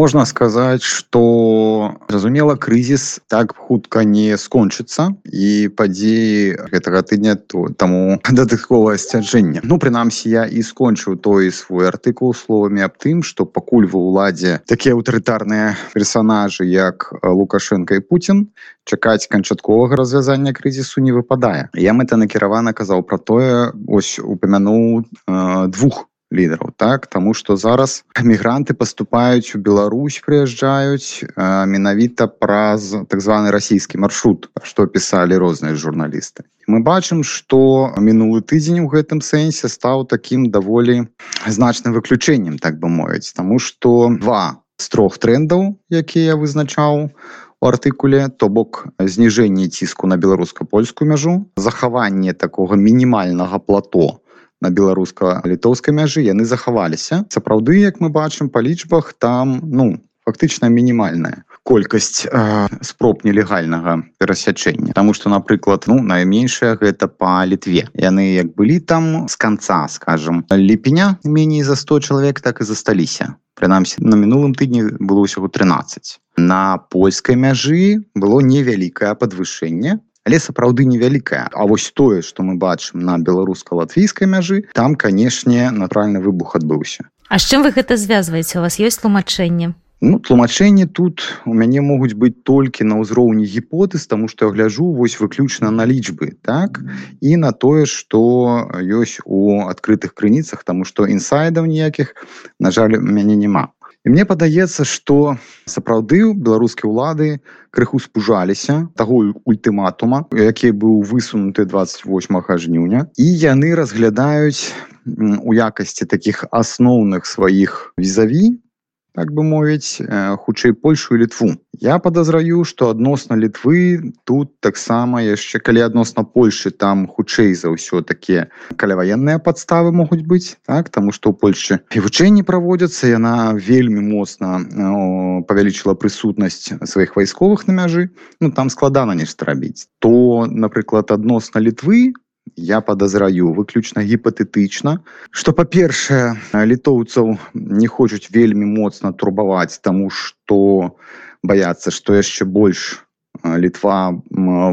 Можна сказаць, што зразумела крызіс так хутка не скончыцца і падзеі гэтага тыдня то таму дадатковае сцяджэнне. Ну прынамсі я і скончыў той свой артыкул словамі аб тым, што пакуль ва ўладзе такія аўтарытарныя персанажы як лукашенко і Пуін чакаць канчатковага развязання крызісу не выпадае. Я мэта накіравана казаў пра тое ось упамянуў э, двух лідараў так? Тому что зараз мігранты поступаюць у Беларусь прыязджаюць менавіта праз так званы расійскі маршрут что пісалі розныя журналісты. Мы бачым что мінулы тыдзень у гэтым сэнсе стаў таким даволі значным выключэннем так бы мовіць. Тому что два з трох трендаў якія я вызначаў артыкуле то бок зніжэнне ціску на беларуска-польскую мяжу захаванне такого мінімальнага плато на беларуска-літоўскай мяжы яны захаваліся. Сапраўды як мы бачым па лічбах там ну фактычна мінімальная колькасць э, спроб нелегальнага перасячэння. Таму что напрыклад ну найменшая гэта по літве. Яны як былі там с конца скажем ліпеня меней за 100 чалавек так і засталіся. Прынамсі на мінулым тыдні было ўсяго 13 на польскай мяжы было невялікае подвышэнне але сапраўды невялікая А вось тое што мы бачым на беларуска-латвійскай мяжы там канешне натуральны выбух адбыўся А з чым вы гэта звязваеце у вас ёсць тлумачэнне Ну тлумачэнні тут у мяне могуць быць толькі на ўзроўні гіпотэз таму што я гляжу вось выключна на лічбы так? І на тое што ёсць у адкрытых крыніцах таму што інсайдаў ніякіх на жаль мяне няма І мне падаецца, што сапраўды беларускія ўлады крыху спужаліся таго ультыматума, які быў высунуты 28 жніўня. І яны разглядаюць у якасці такіх асноўных сваіх візаві так бы мовіць хутчэй польшу і літву. Я подазраю что адносна літвы тут таксама яшчэ калі адносна польши там хутчэй за ўсё такія каляваенныя подставы могуць быць так? Тому что у польльше і вучэнні праводзяцца яна вельмі моцна павялічыла прысутнасць сваіх вайсковых на мяжы. Ну там складана нешта рабіць. То напрыклад адносна літвы я подазраю выключна гіпатэтычна что па-першае літоўцаў не хочуць вельмі моцна турбаваць тому что баяцца что яшчэ больш літва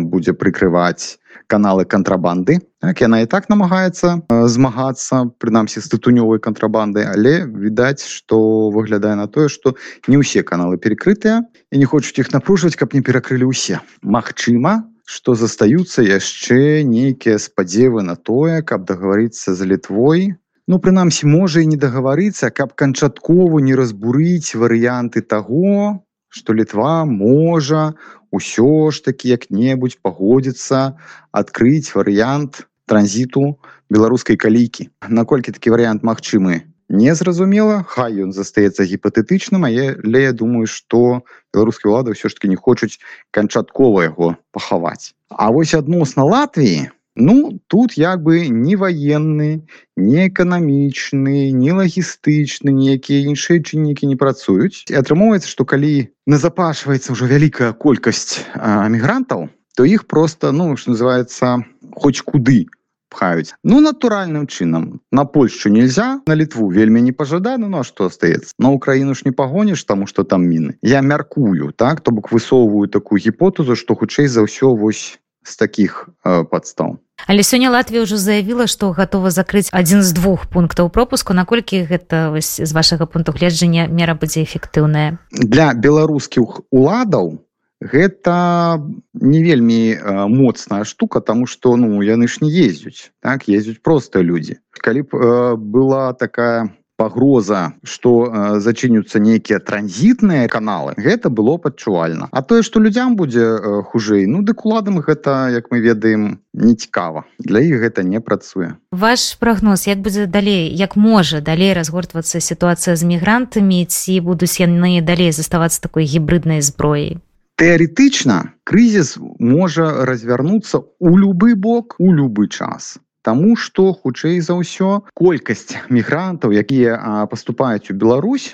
будзе прыкрываць каналы кантрабанды так яна і так намагаецца змагацца прынамсі з тытунёвай кантрабанды але відаць что выглядае на тое что не ўсе каналы перекрытыя і не хочуць іх напружваць каб не перакрылі ўсе. Мачыма што застаюцца яшчэ нейкія спадзевы на тое, каб дагаварыцца з літвой. Ну прынамсі можа і не дагаварыцца, каб канчатково не разбурыць варыянты таго, што літва можа ўсё ж такі як-небудзь пагодзіцца адкрыць варыянт транзіту беларускай калійкі. Наколькі такі варыянт магчымы незразумела хай ён застаецца гіпатэтычным а але я думаю что беларускія ўлады ўсё ж таки не хочуць канчаткова яго пахаваць. А вось адносна Латвіі ну тут як бы не ваенны не эканамічны не лагістычны ніякія іншыя чыннікі не працуюць. І атрымоўваецца что калі назапашваецца ўжо вялікая колькасць эмігрантаў то іх просто ну что называется хоць куды пхаюць. Ну натуральным чынам на польшу нельзя на літву вельмі не пожадана ну а что остается на украіну ж не пагоніш тому что там міны. Я мяркую так то бок высоўваю такую гіпотэзу что хутчэй за ўсё вось з таких э, подстав але сёння Латвія ўжо заявіла што гатова закрыць адзін з двух пунктаў пропуску. Наколькі гэта вось з вашага пункту гледжання мера будзе эфектыўная? Для беларускіх уладаў гэта не вельмі моцная штука тому что ну яны ж не ездзяць так? Ездзяць просто людзі. Калі б э, была такая пагроза что э, зачыняцца нейкія транзітныя каналы гэта было падчувальна а тое что людзям будзе э, хужэй ну дык уладам гэта як мы ведаем не цікава для іх гэта не працуе. Ваш прогноз як будзе далей як можа далей разгортвацца сітуацыя з мігрантамі? Ці будуць яны далей заставацца такой гібриднай зброяй тэарэтычна крызіс можа развярнуцца ў любы бок у любы час. Таму што хутчэй за ўсё колькасць мігрантаў якія паступаюць у Беларусь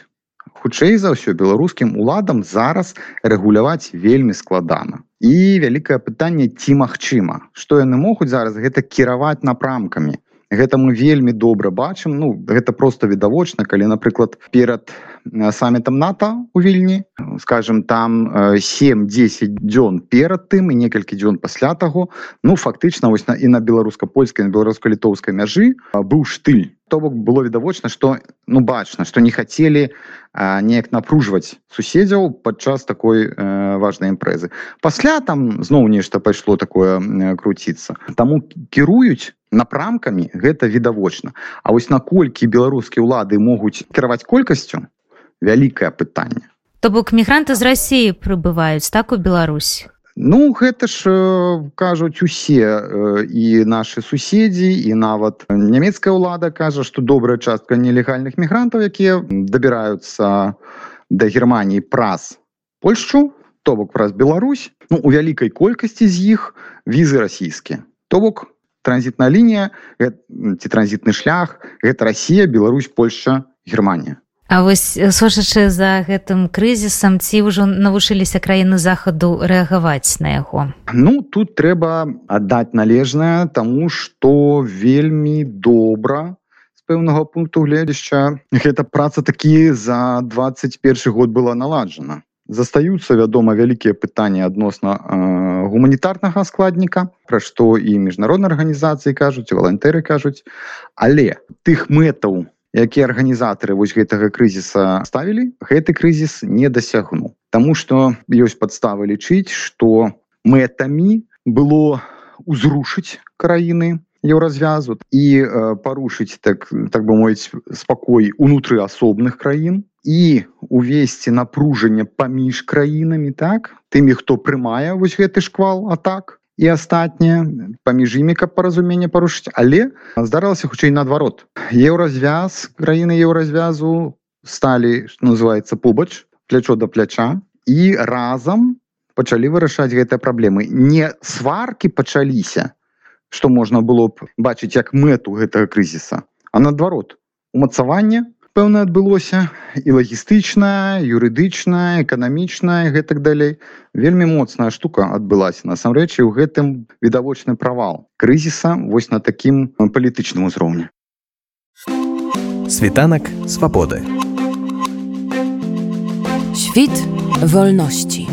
хутчэй за ўсё беларускім уладам зараз рэгуляваць вельмі складана. І вялікае пытанне ці магчыма што яны могуць зараз гэта кіраваць напрамкамі гэта мы вельмі добра бачым. Ну гэта просто відавочна калі напрыклад перад самітам нато у вільні скажем там 7-10 дзён перад тым і некалькі дзён пасля таго ну фактычна вось на і на беларуска-польскай на беларуска-літоўскай мяжы быў штыль. То бок было відавочна што ну бачна што не хацелі неяк напружваць суседзяў падчас такой э, важнай імпрэзы. Пасля там зноў нешта пайшло такое круціцца. Таму кіруюць напрамкамі гэта відавочна. А вось наколькі беларускія ўлады могуць кіраваць колькасцю вялікае пытанне. То бок мігранты з рассіі прыбываюць так у Беларусь? Ну гэта ж кажуць усе і нашы суседзі і нават нямецкая ўлада кажа што добрая частка нелегальных мігрантаў якія дабіраюцца да германії праз польшчу то бок праз Беларусь ну у вялікай колькасці з іх візы расійскія. То бок транзітная лінія ці транзітны шлях гэта Росія Беларусь Польша Германія А вось сошачы за гэтым крызісам ці ўжо навучыліся краіны захаду рэагаваць на яго? Ну тут трэба аддаць належнае таму што вельмі добра пэўнага пункту гледзяшча гэта праца такі за 21 год была наладжана застаюцца вядома вялікія пытанні адносна э, гуманітарнага складніка пра што і міжнародныя арганізацыі кажуць валантэры кажуць. Але тых мэтаў якія арганізатары вось гэтага крызіса ставілі гэты крызіс не дасягнуў. Таму што ёсць падставы лічыць што мэтамі было узрушыць краіны еўразвязу і э, парушыць так так бы мовіць спакой унутры асобных краін і увесці напружанне паміж краінамі так? Тымі хто прымае вось гэты шквал а так і астатнія паміж імі каб паразуменне парушыць. Але здарылася хутчэй наадварот. Еўразвяз краіны еўразвязу сталі называется побач плячо да пляча і разам пачалі вырашаць гэтыя праблемы. Не сваркі пачаліся што можна было б бачыць як мэту гэтага крызіса а наадварот умацаванне пэўна адбылося і лагістычная юрыдычная эканамічная гэтак далей. Вельмі моцная штука адбылася насамрэч у гэтым відавочны правал крызіса вось на такім палітычным узроўні. Світанак свабоды. Świt wolności.